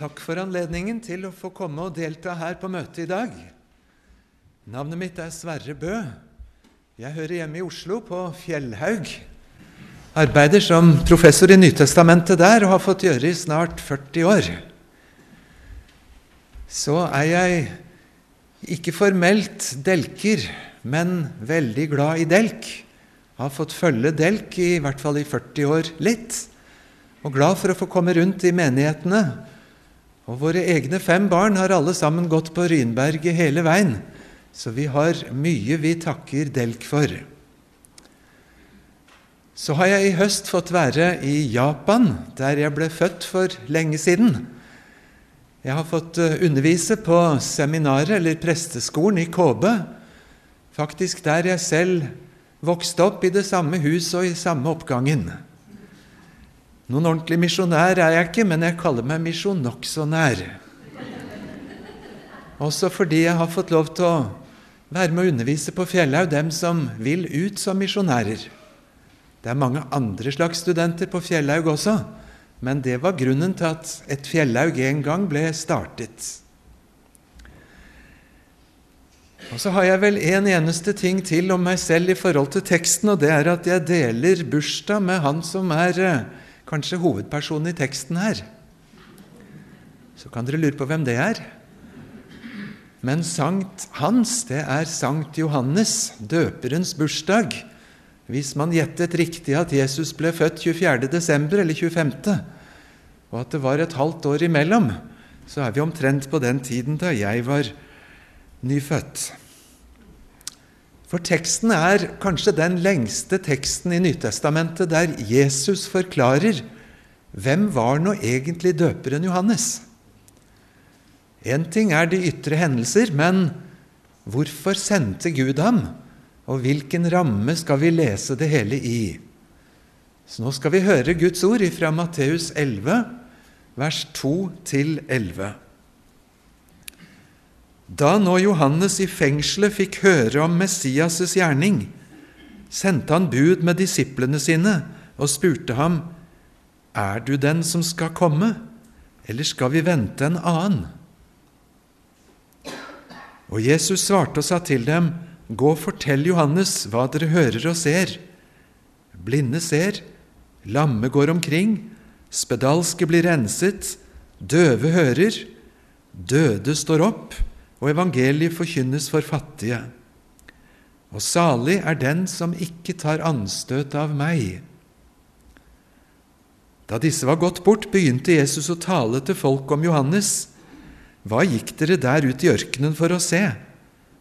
Takk for anledningen til å få komme og delta her på møtet i dag. Navnet mitt er Sverre Bø. Jeg hører hjemme i Oslo, på Fjellhaug. Arbeider som professor i Nytestamentet der og har fått gjøre i snart 40 år. Så er jeg ikke formelt delker, men veldig glad i delk. Har fått følge delk i hvert fall i 40 år litt. Og glad for å få komme rundt i menighetene og våre egne fem barn har alle sammen gått på Rynberget hele veien, så vi har mye vi takker Delk for. Så har jeg i høst fått være i Japan, der jeg ble født for lenge siden. Jeg har fått eh, undervise på seminaret, eller presteskolen, i Kåbe. Faktisk der jeg selv vokste opp, i det samme hus og i samme oppgangen. Noen ordentlig misjonær er jeg ikke, men jeg kaller meg misjon nokså nær. Også fordi jeg har fått lov til å være med å undervise på Fjellhaug dem som vil ut som misjonærer. Det er mange andre slags studenter på Fjellhaug også, men det var grunnen til at et Fjellhaug en gang ble startet. Og så har jeg vel en eneste ting til om meg selv i forhold til teksten, og det er at jeg deler bursdag med han som er eh, kanskje hovedpersonen i teksten her. Så kan dere lure på hvem det er. Men Sankt Hans, det er Sankt Johannes, døperens bursdag. Hvis man gjettet riktig at Jesus ble født 24. desember eller 25., og at det var et halvt år imellom, så er vi omtrent på den tiden da jeg var nyfødt. For teksten er kanskje den lengste teksten i Nytestamentet der Jesus forklarer hvem var nå egentlig døperen Johannes. Én ting er de ytre hendelser, men hvorfor sendte Gud ham? Og hvilken ramme skal vi lese det hele i? Så nå skal vi høre Guds ord fra Matteus 11, vers 2-11. Da nå Johannes i fengselet fikk høre om Messias' gjerning, sendte han bud med disiplene sine og spurte ham, Er du den som skal komme, eller skal vi vente en annen? Og Jesus svarte og sa til dem, Gå og fortell Johannes hva dere hører og ser. Blinde ser, lamme går omkring, spedalske blir renset, døve hører, døde står opp, og evangeliet forkynnes for fattige. Og salig er den som ikke tar anstøt av meg. Da disse var gått bort, begynte Jesus å tale til folk om Johannes. Hva gikk dere der ut i ørkenen for å se?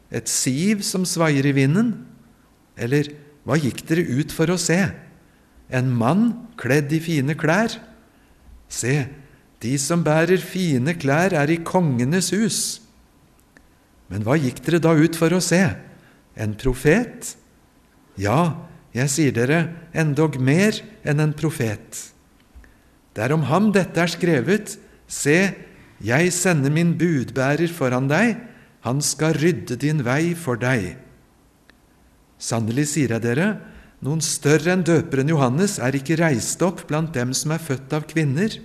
Et siv som svaier i vinden? Eller hva gikk dere ut for å se? En mann kledd i fine klær? Se, de som bærer fine klær, er i kongenes hus. Men hva gikk dere da ut for å se? En profet? Ja, jeg sier dere, endog mer enn en profet. Det er om ham dette er skrevet. Se, jeg sender min budbærer foran deg, han skal rydde din vei for deg. Sannelig sier jeg dere, noen større enn døperen Johannes er ikke reist opp blant dem som er født av kvinner,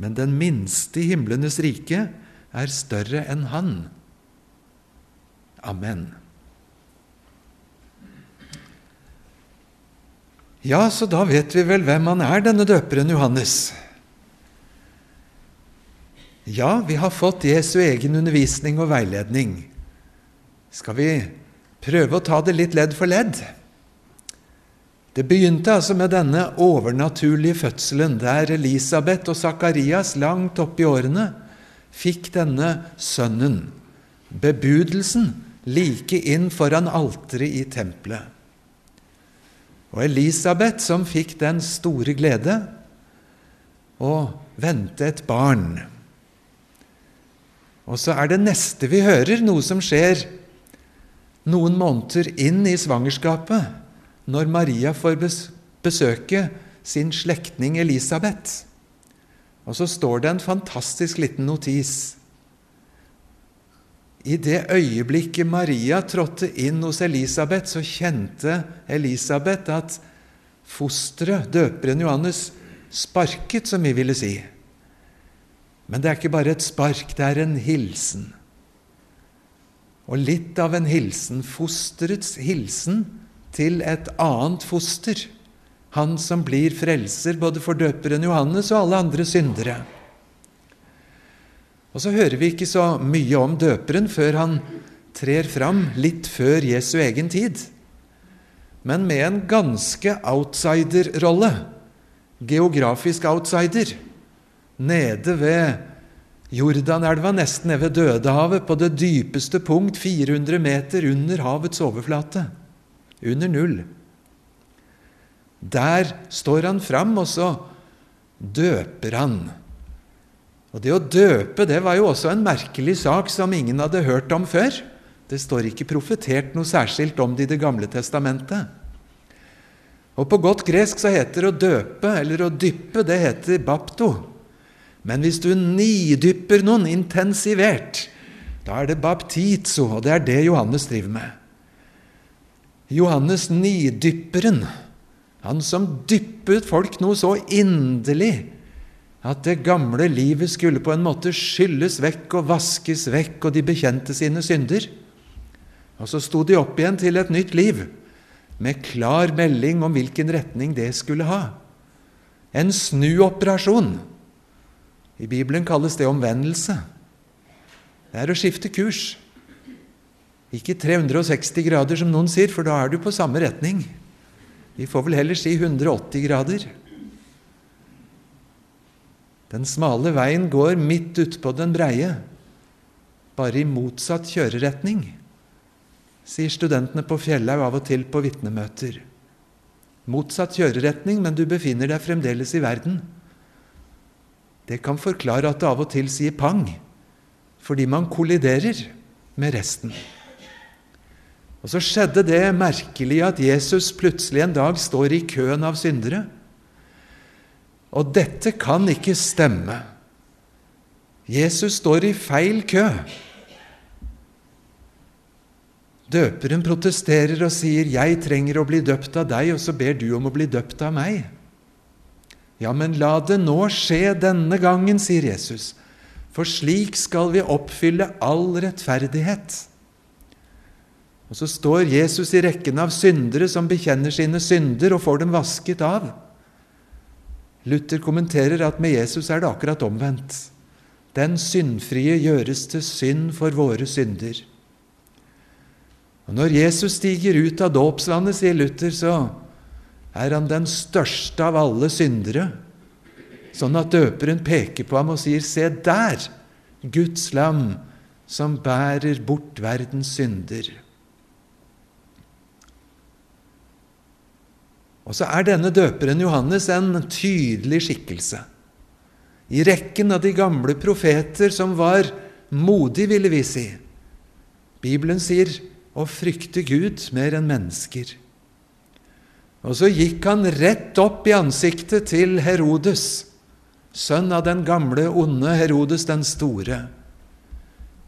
men den minste i himlenes rike er større enn han. Amen. Ja, så da vet vi vel hvem han er, denne døperen Johannes. Ja, vi har fått Jesu egen undervisning og veiledning. Skal vi prøve å ta det litt ledd for ledd? Det begynte altså med denne overnaturlige fødselen, der Elisabeth og Sakarias langt oppe i årene fikk denne sønnen. Bebudelsen like inn foran alteret i tempelet. Og Elisabeth, som fikk den store glede å vente et barn. Og så er det neste vi hører, noe som skjer noen måneder inn i svangerskapet, når Maria får besøke sin slektning Elisabeth. Og så står det en fantastisk liten notis i det øyeblikket Maria trådte inn hos Elisabeth, så kjente Elisabeth at fosteret, døperen Johannes, sparket, som vi ville si. Men det er ikke bare et spark, det er en hilsen. Og litt av en hilsen, fosterets hilsen til et annet foster. Han som blir frelser både for døperen Johannes og alle andre syndere. Og så hører vi ikke så mye om døperen før han trer fram litt før Jesu egen tid, men med en ganske outsider-rolle. Geografisk outsider. Nede ved Jordanelva, nesten ved Dødehavet, på det dypeste punkt, 400 meter under havets overflate. Under null. Der står han fram, og så døper han. Og Det å døpe det var jo også en merkelig sak som ingen hadde hørt om før. Det står ikke profetert noe særskilt om det i Det gamle testamentet. Og På godt gresk så heter det å døpe eller å dyppe, det heter bapto. Men hvis du nidypper noen intensivert, da er det baptizo, og det er det Johannes driver med. Johannes nidypperen, han som dyppet folk noe så inderlig at det gamle livet skulle på en måte skylles vekk og vaskes vekk, og de bekjente sine synder. Og så sto de opp igjen til et nytt liv, med klar melding om hvilken retning det skulle ha. En snuoperasjon. I Bibelen kalles det omvendelse. Det er å skifte kurs. Ikke 360 grader, som noen sier, for da er du på samme retning. Vi får vel heller si 180 grader. Den smale veien går midt utpå den breie, bare i motsatt kjøreretning, sier studentene på Fjellhaug av og til på vitnemøter. Motsatt kjøreretning, men du befinner deg fremdeles i verden. Det kan forklare at det av og til sier pang, fordi man kolliderer med resten. Og så skjedde det merkelige at Jesus plutselig en dag står i køen av syndere. Og dette kan ikke stemme. Jesus står i feil kø. Døperen protesterer og sier, 'Jeg trenger å bli døpt av deg', og så ber du om å bli døpt av meg. Ja, men la det nå skje denne gangen, sier Jesus, for slik skal vi oppfylle all rettferdighet. Og så står Jesus i rekken av syndere som bekjenner sine synder og får dem vasket av. Luther kommenterer at med Jesus er det akkurat omvendt. Den syndfrie gjøres til synd for våre synder. Og Når Jesus stiger ut av dåpslandet, sier Luther, så er han den største av alle syndere, sånn at døperen peker på ham og sier, Se der, Guds lam, som bærer bort verdens synder. Og så er denne døperen Johannes en tydelig skikkelse. I rekken av de gamle profeter som var modige, ville vi si. Bibelen sier å frykte Gud mer enn mennesker. Og så gikk han rett opp i ansiktet til Herodes, sønn av den gamle, onde Herodes den store.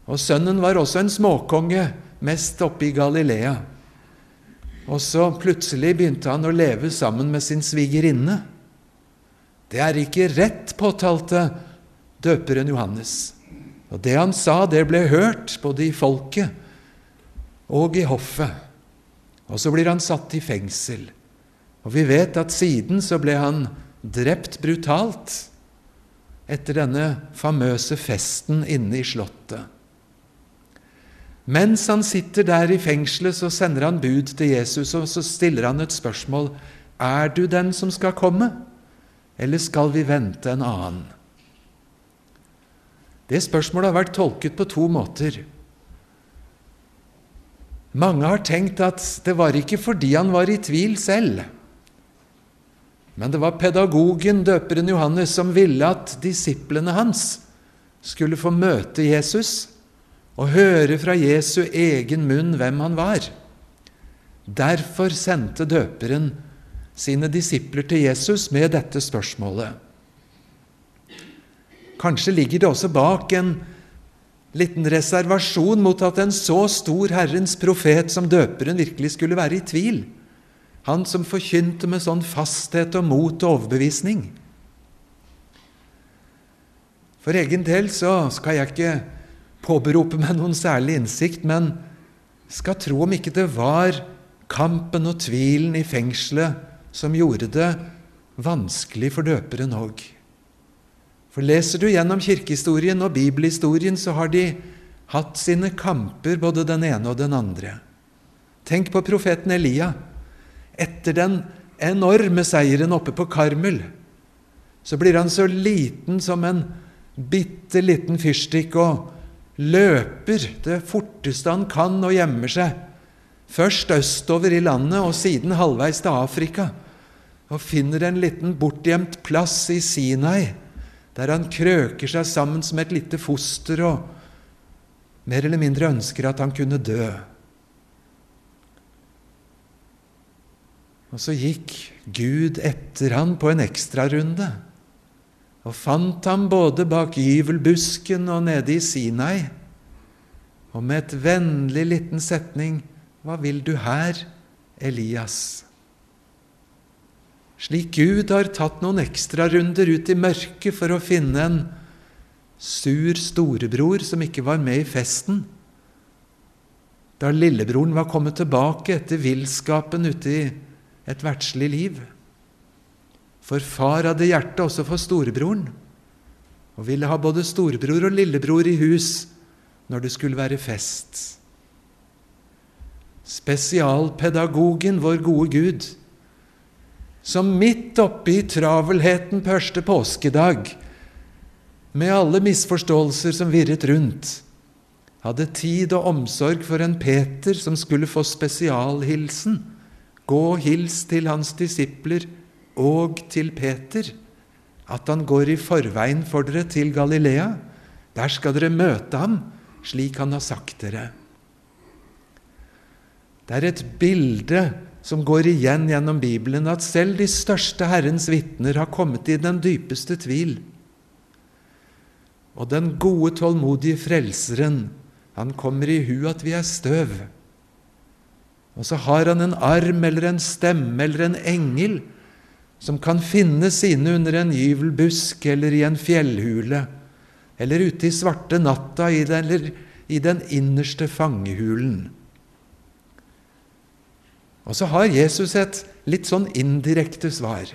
Og sønnen var også en småkonge, mest oppe i Galilea. Og så plutselig begynte han å leve sammen med sin svigerinne. Det er ikke rett, påtalte døperen Johannes. Og det han sa, det ble hørt både i folket og i hoffet. Og så blir han satt i fengsel. Og vi vet at siden så ble han drept brutalt etter denne famøse festen inne i Slottet. Mens han sitter der i fengselet, så sender han bud til Jesus, og så stiller han et spørsmål. Er du den som skal komme, eller skal vi vente en annen? Det spørsmålet har vært tolket på to måter. Mange har tenkt at det var ikke fordi han var i tvil selv, men det var pedagogen, døperen Johannes, som ville at disiplene hans skulle få møte Jesus og høre fra Jesu egen munn hvem han var. Derfor sendte døperen sine disipler til Jesus med dette spørsmålet. Kanskje ligger det også bak en liten reservasjon mot at en så stor Herrens profet som døperen virkelig skulle være i tvil. Han som forkynte med sånn fasthet og mot og overbevisning. For egen del så skal jeg ikke påberope meg noen særlig innsikt, men skal tro om ikke det var kampen og tvilen i fengselet som gjorde det vanskelig for døperen òg. For leser du gjennom kirkehistorien og bibelhistorien, så har de hatt sine kamper, både den ene og den andre. Tenk på profeten Elia. Etter den enorme seieren oppe på Karmel, så blir han så liten som en bitte liten fyrstikk og løper det forteste han kan og gjemmer seg. Først østover i landet og siden halvveis til Afrika. Og finner en liten bortgjemt plass i Sinai, der han krøker seg sammen som et lite foster og mer eller mindre ønsker at han kunne dø. Og så gikk Gud etter han på en ekstrarunde og fant ham både bak gyvelbusken og nede i Sinai. Og med et vennlig liten setning Hva vil du her, Elias? Slik Gud har tatt noen ekstrarunder ut i mørket for å finne en sur storebror som ikke var med i festen. Da lillebroren var kommet tilbake etter villskapen ute i et verdslig liv. For far hadde hjerte også for storebroren, og ville ha både storebror og lillebror i hus når det skulle være fest. Spesialpedagogen, vår gode Gud, som midt oppe i travelheten på første påskedag, med alle misforståelser som virret rundt, hadde tid og omsorg for en Peter som skulle få spesialhilsen. Gå og hils til hans disipler og til Peter at han går i forveien for dere til Galilea. Der skal dere møte ham, slik han har sagt dere. Det er et bilde som går igjen gjennom Bibelen, at selv de største Herrens vitner har kommet i den dypeste tvil. Og den gode, tålmodige Frelseren, han kommer i hu at vi er støv. Og så har han en arm eller en stemme eller en engel som kan finne sine under en gyvelbusk eller i en fjellhule, eller ute i svarte natta i den, eller i den innerste fangehulen. Og så har Jesus et litt sånn indirekte svar.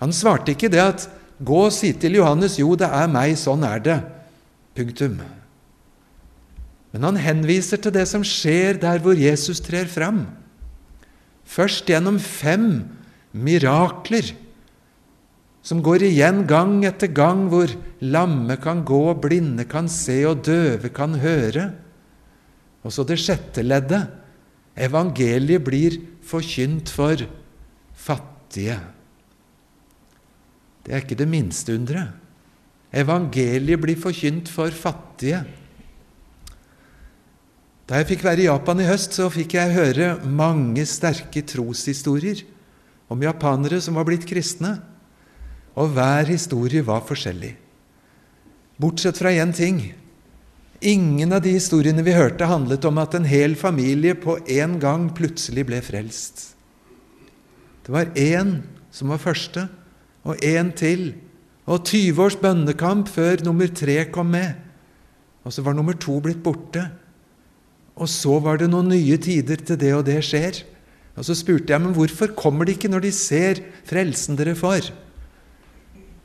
Han svarte ikke det at 'gå og si til Johannes', 'jo, det er meg, sånn er det'. Punktum. Men han henviser til det som skjer der hvor Jesus trer fram. Først gjennom fem mirakler som går igjen gang etter gang, hvor lamme kan gå, blinde kan se og døve kan høre. Og så det sjette leddet. Evangeliet blir forkynt for fattige. Det er ikke det minste underet. Evangeliet blir forkynt for fattige. Da jeg fikk være i Japan i høst, så fikk jeg høre mange sterke troshistorier om japanere som var blitt kristne, og hver historie var forskjellig. Bortsett fra én ting. Ingen av de historiene vi hørte, handlet om at en hel familie på en gang plutselig ble frelst. Det var én som var første, og én til, og 20 års bønnekamp før nummer tre kom med. Og så var nummer to blitt borte. Og så var det noen nye tider til det og det skjer. Og Så spurte jeg men hvorfor kommer de ikke når de ser frelsen dere får.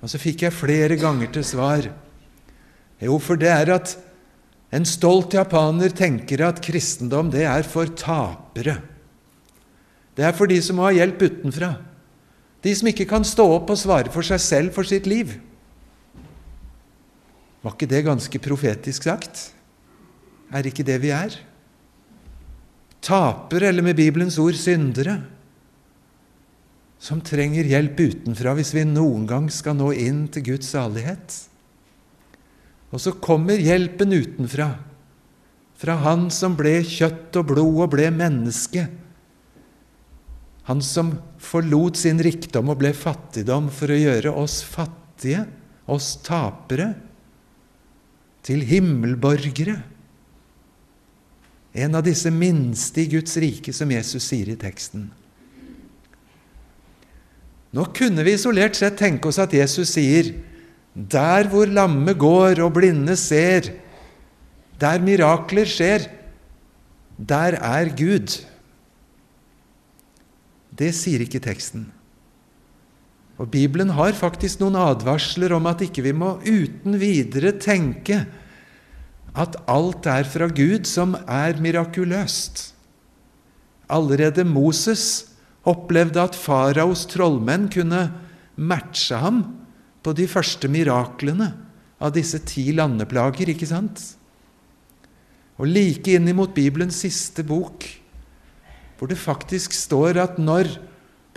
Og så fikk jeg flere ganger til svar. Jo, for det er at en stolt japaner tenker at kristendom det er for tapere. Det er for de som må ha hjelp utenfra. De som ikke kan stå opp og svare for seg selv for sitt liv. Var ikke det ganske profetisk sagt? Er ikke det vi er? Tapere, eller med Bibelens ord syndere, som trenger hjelp utenfra hvis vi noen gang skal nå inn til Guds salighet. Og så kommer hjelpen utenfra, fra Han som ble kjøtt og blod og ble menneske. Han som forlot sin rikdom og ble fattigdom for å gjøre oss fattige, oss tapere, til himmelborgere. En av disse minste i Guds rike, som Jesus sier i teksten. Nå kunne vi isolert sett tenke oss at Jesus sier Der hvor lamme går og blinde ser, der mirakler skjer, der er Gud. Det sier ikke teksten. Og Bibelen har faktisk noen advarsler om at ikke vi må uten videre tenke at alt er fra Gud som er mirakuløst. Allerede Moses opplevde at faraos trollmenn kunne matche ham på de første miraklene av disse ti landeplager, ikke sant? Og like innimot Bibelens siste bok, hvor det faktisk står at når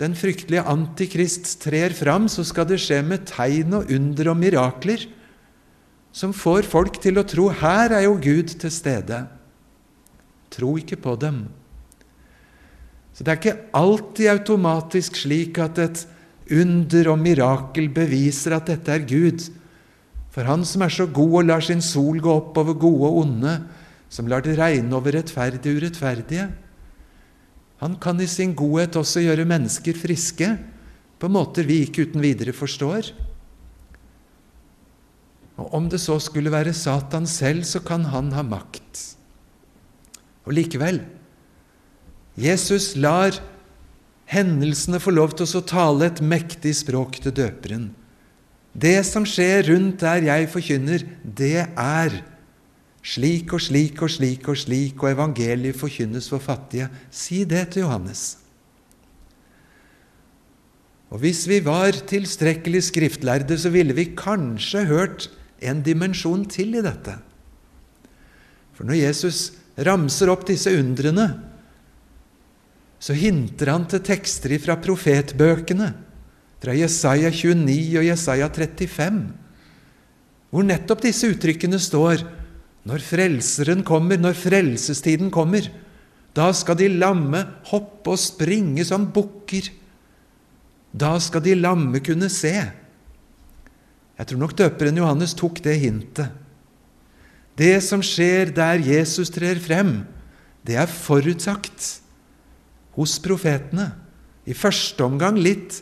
den fryktelige antikrist trer fram, så skal det skje med tegn og under og mirakler som får folk til å tro her er jo Gud til stede. Tro ikke på dem. Så det er ikke alltid automatisk slik at et under og mirakel beviser at dette er Gud. For Han som er så god og lar sin sol gå opp over gode og onde, som lar det regne over rettferdige og urettferdige, han kan i sin godhet også gjøre mennesker friske på måter vi ikke uten videre forstår. Og om det så skulle være Satan selv, så kan han ha makt. Og likevel Jesus lar hendelsene få lov til å tale et mektig språk til døperen. Det som skjer rundt der jeg forkynner, det er slik og slik og slik og slik, og evangeliet forkynnes for fattige. Si det til Johannes. Og Hvis vi var tilstrekkelig skriftlærde, så ville vi kanskje hørt en dimensjon til i dette. For når Jesus ramser opp disse undrene, så hinter han til tekster fra profetbøkene, fra Jesaja 29 og Jesaja 35, hvor nettopp disse uttrykkene står når Frelseren kommer, når frelsestiden kommer. Da skal de lamme hoppe og springe som bukker. Da skal de lamme kunne se. Jeg tror nok døperen Johannes tok det hintet. Det som skjer der Jesus trer frem, det er forutsagt hos profetene. I første omgang litt,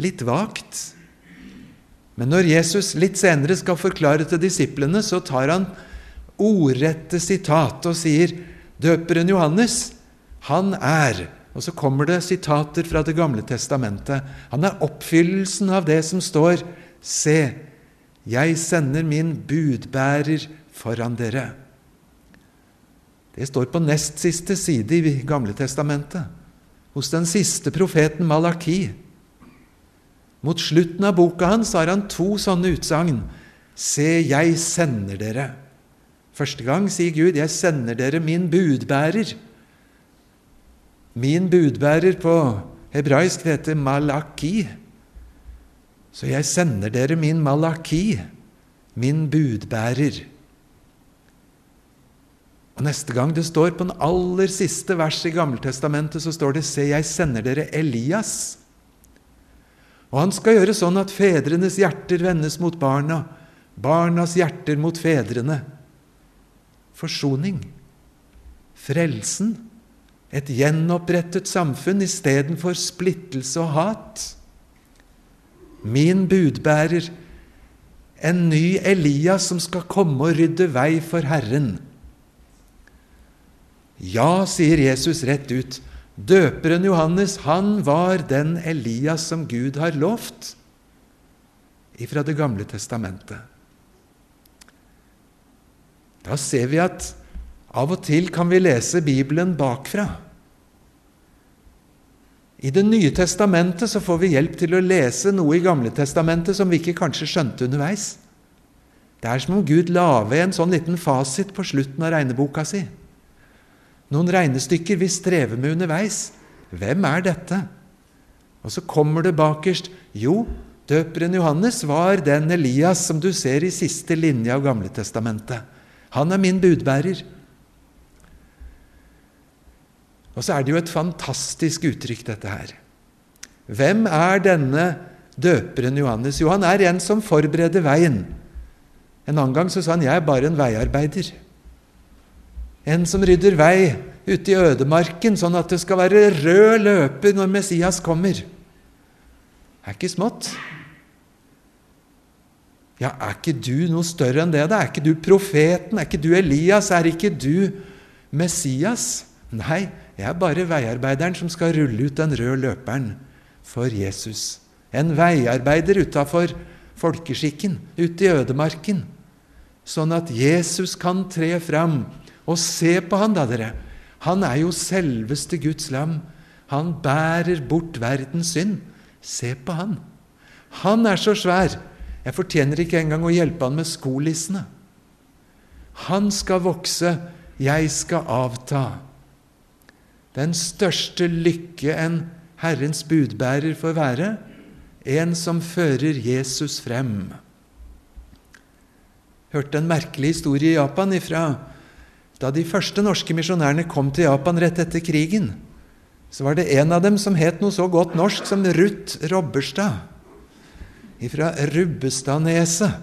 litt vagt. Men når Jesus litt senere skal forklare til disiplene, så tar han ordrette sitat og sier døperen Johannes, han er Og så kommer det sitater fra Det gamle testamentet. Han er oppfyllelsen av det som står Se, jeg sender min budbærer foran dere. Det står på nest siste side i Gamle testamentet, hos den siste profeten Malaki. Mot slutten av boka hans har han to sånne utsagn. Se, jeg sender dere. Første gang sier Gud, 'Jeg sender dere min budbærer'. Min budbærer på hebraisk heter Malaki. Så jeg sender dere min Malaki, min budbærer. Og Neste gang det står på den aller siste vers i Gammeltestamentet, så står det 'Se, jeg sender dere Elias'. Og han skal gjøre sånn at fedrenes hjerter vendes mot barna, barnas hjerter mot fedrene. Forsoning. Frelsen. Et gjenopprettet samfunn istedenfor splittelse og hat min budbærer, en ny Elias som skal komme og rydde vei for Herren. Ja, sier Jesus rett ut, døperen Johannes, han var den Elias som Gud har lovt ifra Det gamle testamentet. Da ser vi at av og til kan vi lese Bibelen bakfra. I Det nye testamentet så får vi hjelp til å lese noe i Gamle testamentet som vi ikke kanskje skjønte underveis. Det er som om Gud la ved en sånn liten fasit på slutten av regneboka si. Noen regnestykker vi strever med underveis. Hvem er dette? Og så kommer det bakerst Jo, døperen Johannes var den Elias som du ser i siste linje av Gamle testamentet. Han er min budbærer. Og så er det jo et fantastisk uttrykk, dette her. Hvem er denne døperen Johannes? Jo, han er en som forbereder veien. En annen gang så sa han 'jeg er bare en veiarbeider'. En som rydder vei ute i ødemarken, sånn at det skal være rød løper når Messias kommer. Det er ikke smått. Ja, er ikke du noe større enn det? da? Er ikke du profeten? Er ikke du Elias? Er ikke du Messias? Nei, jeg er bare veiarbeideren som skal rulle ut den røde løperen for Jesus. En veiarbeider utafor folkeskikken, ute i ødemarken. Sånn at Jesus kan tre fram. Og se på han, da, dere. Han er jo selveste Guds lam. Han bærer bort verdens synd. Se på han. Han er så svær. Jeg fortjener ikke engang å hjelpe han med skolissene. Han skal vokse, jeg skal avta. Den største lykke en Herrens budbærer får være, en som fører Jesus frem. Hørte en merkelig historie i Japan ifra da de første norske misjonærene kom til Japan rett etter krigen. Så var det en av dem som het noe så godt norsk som Ruth Robberstad. Ifra Rubbestadneset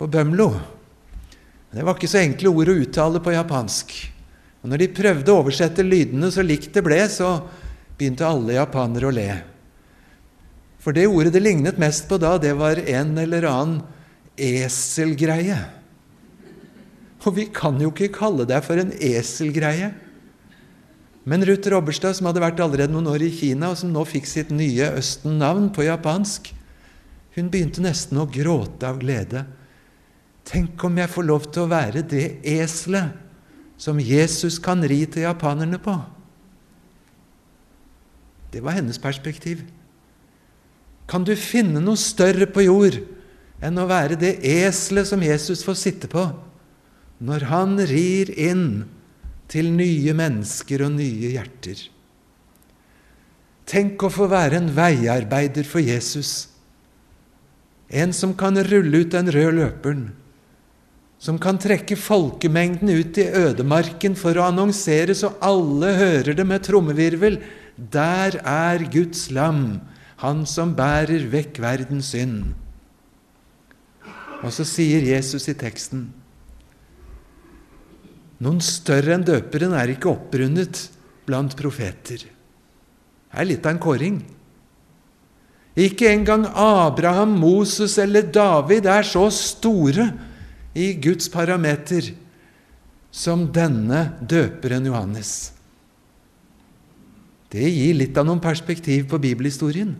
på Bømlo. Det var ikke så enkle ord å uttale på japansk. Og når de prøvde å oversette lydene så likt det ble, så begynte alle japanere å le. For det ordet det lignet mest på da, det var en eller annen eselgreie. Og vi kan jo ikke kalle det for en eselgreie. Men Ruth Robberstad, som hadde vært allerede noen år i Kina, og som nå fikk sitt nye Østen-navn på japansk, hun begynte nesten å gråte av glede. Tenk om jeg får lov til å være det eselet som Jesus kan ri til japanerne på. Det var hennes perspektiv. Kan du finne noe større på jord enn å være det eselet som Jesus får sitte på når han rir inn til nye mennesker og nye hjerter? Tenk å få være en veiarbeider for Jesus. En som kan rulle ut den røde løperen. Som kan trekke folkemengden ut i ødemarken for å annonsere så alle hører det med trommevirvel. Der er Guds lam, han som bærer vekk verdens synd. Og så sier Jesus i teksten Noen større enn døperen er ikke opprundet blant profeter. Det er litt av en kåring. Ikke engang Abraham, Moses eller David er så store i Guds parameter som denne døperen Johannes. Det gir litt av noen perspektiv på bibelhistorien.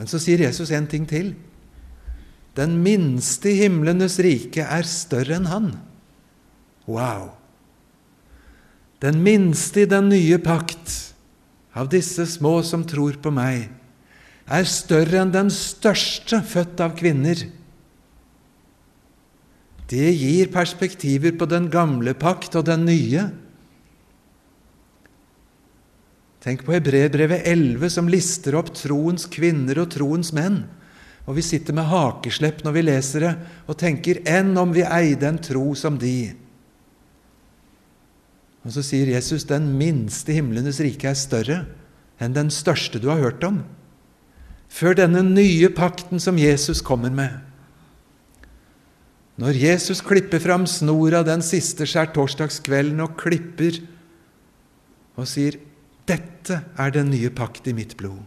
Men så sier Jesus en ting til. Den minste i himlenes rike er større enn han. Wow! Den minste i den nye pakt, av disse små som tror på meg, er større enn den største født av kvinner. Det gir perspektiver på den gamle pakt og den nye. Tenk på Hebreerbrevet 11, som lister opp troens kvinner og troens menn. Og vi sitter med hakeslepp når vi leser det, og tenker 'enn om vi eide en tro som de'. Og så sier Jesus 'den minste himlenes rike er større enn den største du har hørt om'. Før denne nye pakten som Jesus kommer med. Når Jesus klipper fram snora den siste skjærtorsdagskvelden og klipper og sier dette er den nye pakt i mitt blod.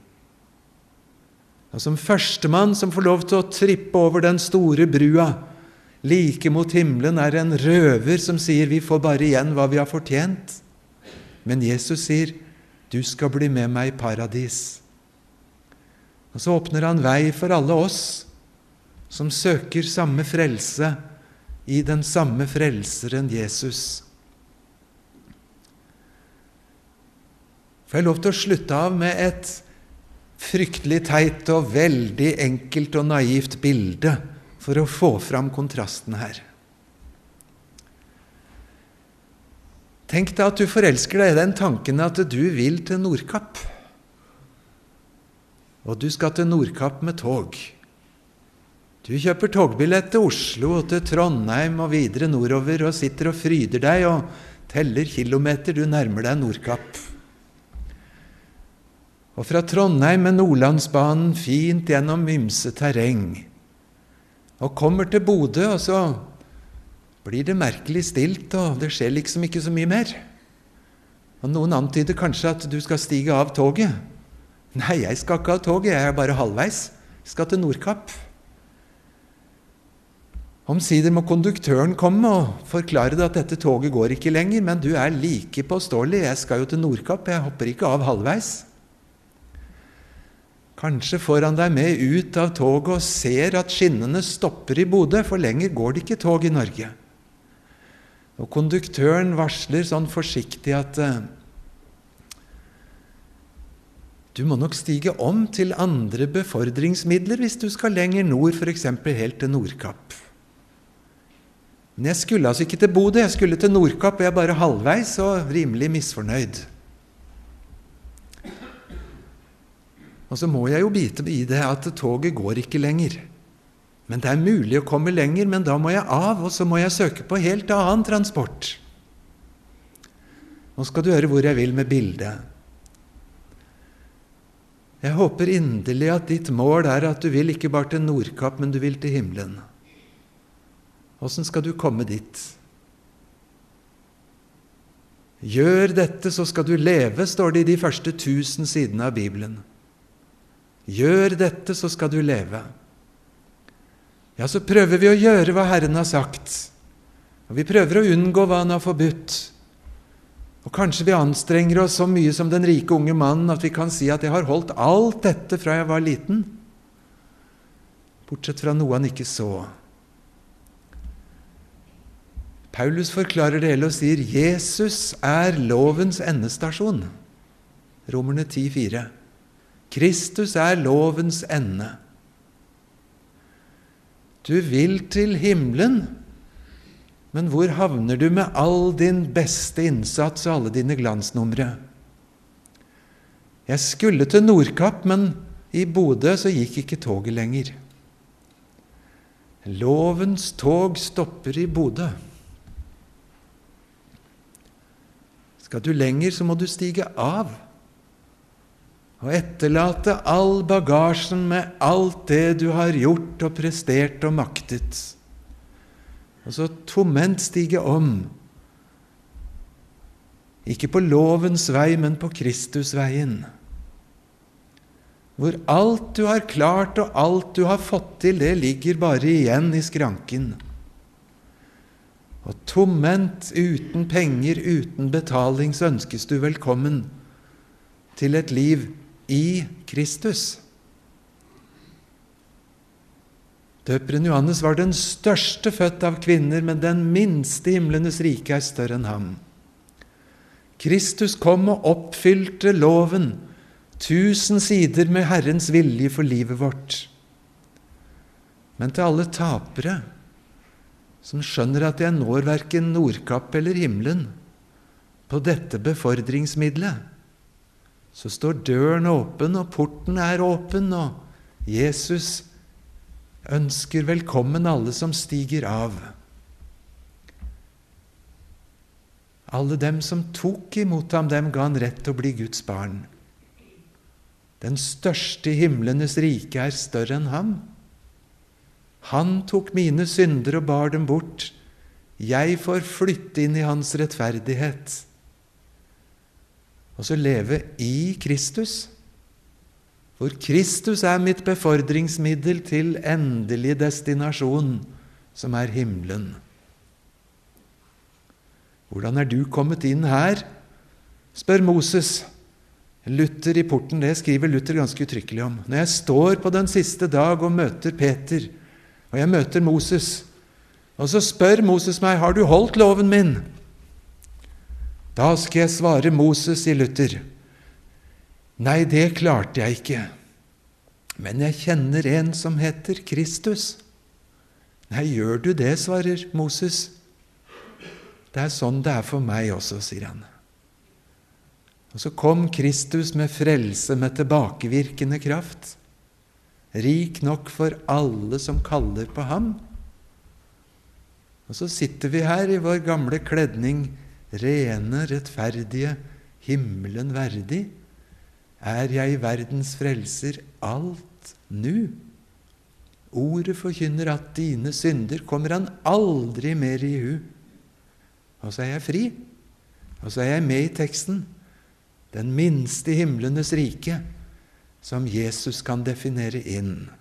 Og Som førstemann som får lov til å trippe over den store brua like mot himmelen, er en røver som sier 'vi får bare igjen hva vi har fortjent'. Men Jesus sier 'du skal bli med meg i paradis'. Og så åpner han vei for alle oss som søker samme frelse i den samme frelseren Jesus. får jeg lov til å slutte av med et fryktelig teit og veldig enkelt og naivt bilde for å få fram kontrasten her. Tenk deg at du forelsker deg i den tanken at du vil til Nordkapp. Og du skal til Nordkapp med tog. Du kjøper togbillett til Oslo og til Trondheim og videre nordover og sitter og fryder deg og teller kilometer du nærmer deg Nordkapp. Og fra Trondheim med Nordlandsbanen fint gjennom ymse terreng. Og kommer til Bodø, og så blir det merkelig stilt, og det skjer liksom ikke så mye mer. Og Noen antyder kanskje at du skal stige av toget. Nei, jeg skal ikke av toget, jeg er bare halvveis. Jeg skal til Nordkapp. Omsider må konduktøren komme og forklare deg at dette toget går ikke lenger, men du er like påståelig. Jeg skal jo til Nordkapp, jeg hopper ikke av halvveis. Kanskje får han deg med ut av toget og ser at skinnene stopper i Bodø, for lenger går det ikke tog i Norge. Og konduktøren varsler sånn forsiktig at uh, du må nok stige om til andre befordringsmidler hvis du skal lenger nord, f.eks. helt til Nordkapp. Men jeg skulle altså ikke til Bodø, jeg skulle til Nordkapp, og jeg er bare halvveis og rimelig misfornøyd. Og så må jeg jo bite i det at toget går ikke lenger. Men det er mulig å komme lenger, men da må jeg av, og så må jeg søke på helt annen transport. Nå skal du høre hvor jeg vil med bildet. Jeg håper inderlig at ditt mål er at du vil ikke bare til Nordkapp, men du vil til himmelen. Åssen skal du komme dit? Gjør dette, så skal du leve, står det i de første tusen sidene av Bibelen. Gjør dette, så skal du leve. Ja, så prøver vi å gjøre hva Herren har sagt. Og vi prøver å unngå hva Han har forbudt. Og kanskje vi anstrenger oss så mye som den rike unge mannen at vi kan si at 'jeg har holdt alt dette fra jeg var liten', bortsett fra noe han ikke så. Paulus forklarer det hele og sier Jesus er lovens endestasjon. Romerne 10,4. Kristus er lovens ende. Du vil til himmelen, men hvor havner du med all din beste innsats og alle dine glansnumre? Jeg skulle til Nordkapp, men i Bodø så gikk ikke toget lenger. Lovens tog stopper i Bodø. Skal du lenger, så må du stige av og etterlate all bagasjen med alt det du har gjort og prestert og maktet. Og så tomhendt stige om. Ikke på lovens vei, men på Kristusveien. Hvor alt du har klart og alt du har fått til, det ligger bare igjen i skranken. Og tomhendt, uten penger, uten betaling, så ønskes du velkommen til et liv i Kristus. Døperen Johannes var den største født av kvinner, men den minste himlenes rike er større enn ham. Kristus kom og oppfylte loven, tusen sider med Herrens vilje for livet vårt. Men til alle tapere som skjønner at jeg når verken Nordkapp eller himmelen på dette befordringsmiddelet, så står døren åpen, og porten er åpen, og Jesus ønsker velkommen alle som stiger av. Alle dem som tok imot ham, dem ga han rett til å bli Guds barn. Den største i himlenes rike er større enn ham. Han tok mine synder og bar dem bort. Jeg får flytte inn i hans rettferdighet. Og så leve i Kristus, For Kristus er mitt befordringsmiddel til endelig destinasjon, som er himmelen. Hvordan er du kommet inn her? spør Moses. Luther i porten, det skriver Luther ganske uttrykkelig om. Når jeg står på den siste dag og møter Peter, og jeg møter Moses. Og så spør Moses meg har du holdt loven min. Da skal jeg svare Moses i Luther. Nei, det klarte jeg ikke. Men jeg kjenner en som heter Kristus. Nei, gjør du det, svarer Moses. Det er sånn det er for meg også, sier han. Og så kom Kristus med frelse med tilbakevirkende kraft rik nok for alle som kaller på ham. Og så sitter vi her i vår gamle kledning, rene, rettferdige, himmelen verdig. Er jeg verdens frelser alt nu? Ordet forkynner at dine synder kommer han aldri mer i hu. Og så er jeg fri. Og så er jeg med i teksten. Den minste himlenes rike som Jesus kan definere inn.